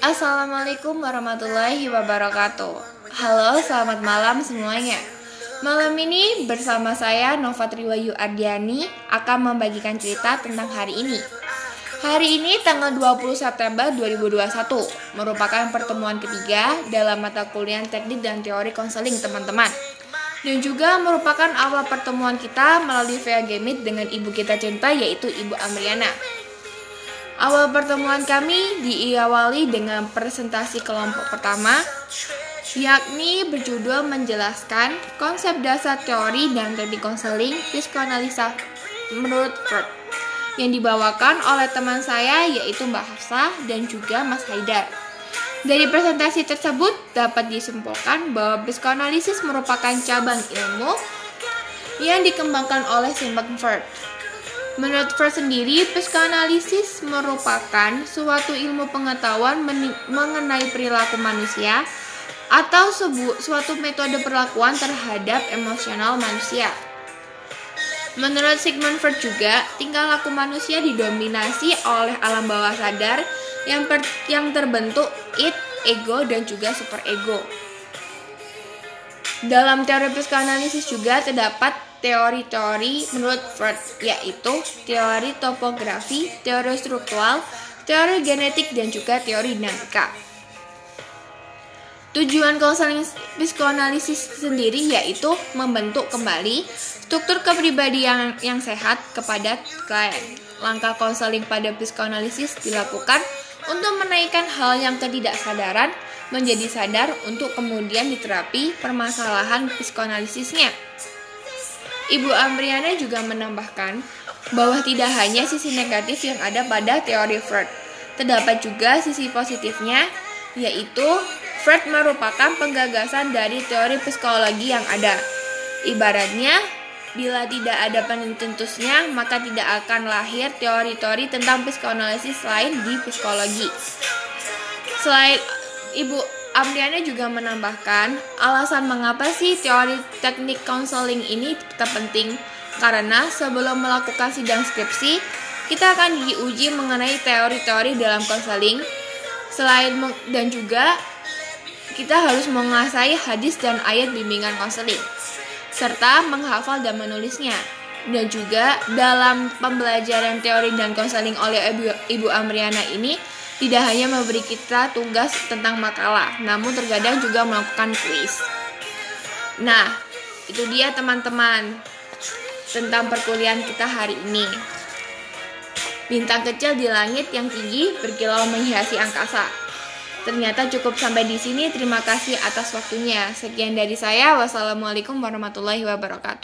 Assalamualaikum warahmatullahi wabarakatuh. Halo, selamat malam semuanya. Malam ini bersama saya Nova Triwayu Ardiani akan membagikan cerita tentang hari ini. Hari ini tanggal 20 September 2021 merupakan pertemuan ketiga dalam mata kuliah teknik dan teori konseling teman-teman. Dan juga merupakan awal pertemuan kita melalui VA Gamit dengan ibu kita cinta yaitu Ibu Amriana. Awal pertemuan kami diawali dengan presentasi kelompok pertama yakni berjudul menjelaskan konsep dasar teori dan teknik konseling psikoanalisa menurut Freud yang dibawakan oleh teman saya yaitu Mbak Hafsah dan juga Mas Haidar. Dari presentasi tersebut dapat disimpulkan bahwa psikoanalisis merupakan cabang ilmu yang dikembangkan oleh Sigmund Freud. Menurut Freud sendiri, psikoanalisis merupakan suatu ilmu pengetahuan mengenai perilaku manusia atau suatu metode perlakuan terhadap emosional manusia. Menurut Sigmund Freud juga, tingkah laku manusia didominasi oleh alam bawah sadar yang, yang terbentuk id, ego, dan juga superego. Dalam teori psikoanalisis juga terdapat teori-teori menurut Freud, yaitu teori topografi, teori struktural, teori genetik, dan juga teori dinamika. Tujuan konseling psikoanalisis sendiri yaitu membentuk kembali struktur kepribadian yang, yang sehat kepada klien. Langkah konseling pada psikoanalisis dilakukan untuk menaikkan hal yang ketidaksadaran menjadi sadar untuk kemudian diterapi permasalahan psikoanalisisnya. Ibu Amriana juga menambahkan bahwa tidak hanya sisi negatif yang ada pada teori Freud, terdapat juga sisi positifnya, yaitu Freud merupakan penggagasan dari teori psikologi yang ada. Ibaratnya, bila tidak ada penentusnya, maka tidak akan lahir teori-teori tentang psikoanalisis lain di psikologi. Selain Ibu Amriana juga menambahkan, alasan mengapa sih teori teknik konseling ini terpenting karena sebelum melakukan sidang skripsi, kita akan diuji mengenai teori-teori dalam konseling. Selain dan juga kita harus menguasai hadis dan ayat bimbingan konseling, serta menghafal dan menulisnya. Dan juga dalam pembelajaran teori dan konseling oleh Ibu Amriana ini tidak hanya memberi kita tugas tentang makalah, namun terkadang juga melakukan kuis. Nah, itu dia teman-teman tentang perkuliahan kita hari ini. Bintang kecil di langit yang tinggi berkilau menghiasi angkasa. Ternyata cukup sampai di sini. Terima kasih atas waktunya. Sekian dari saya. Wassalamualaikum warahmatullahi wabarakatuh.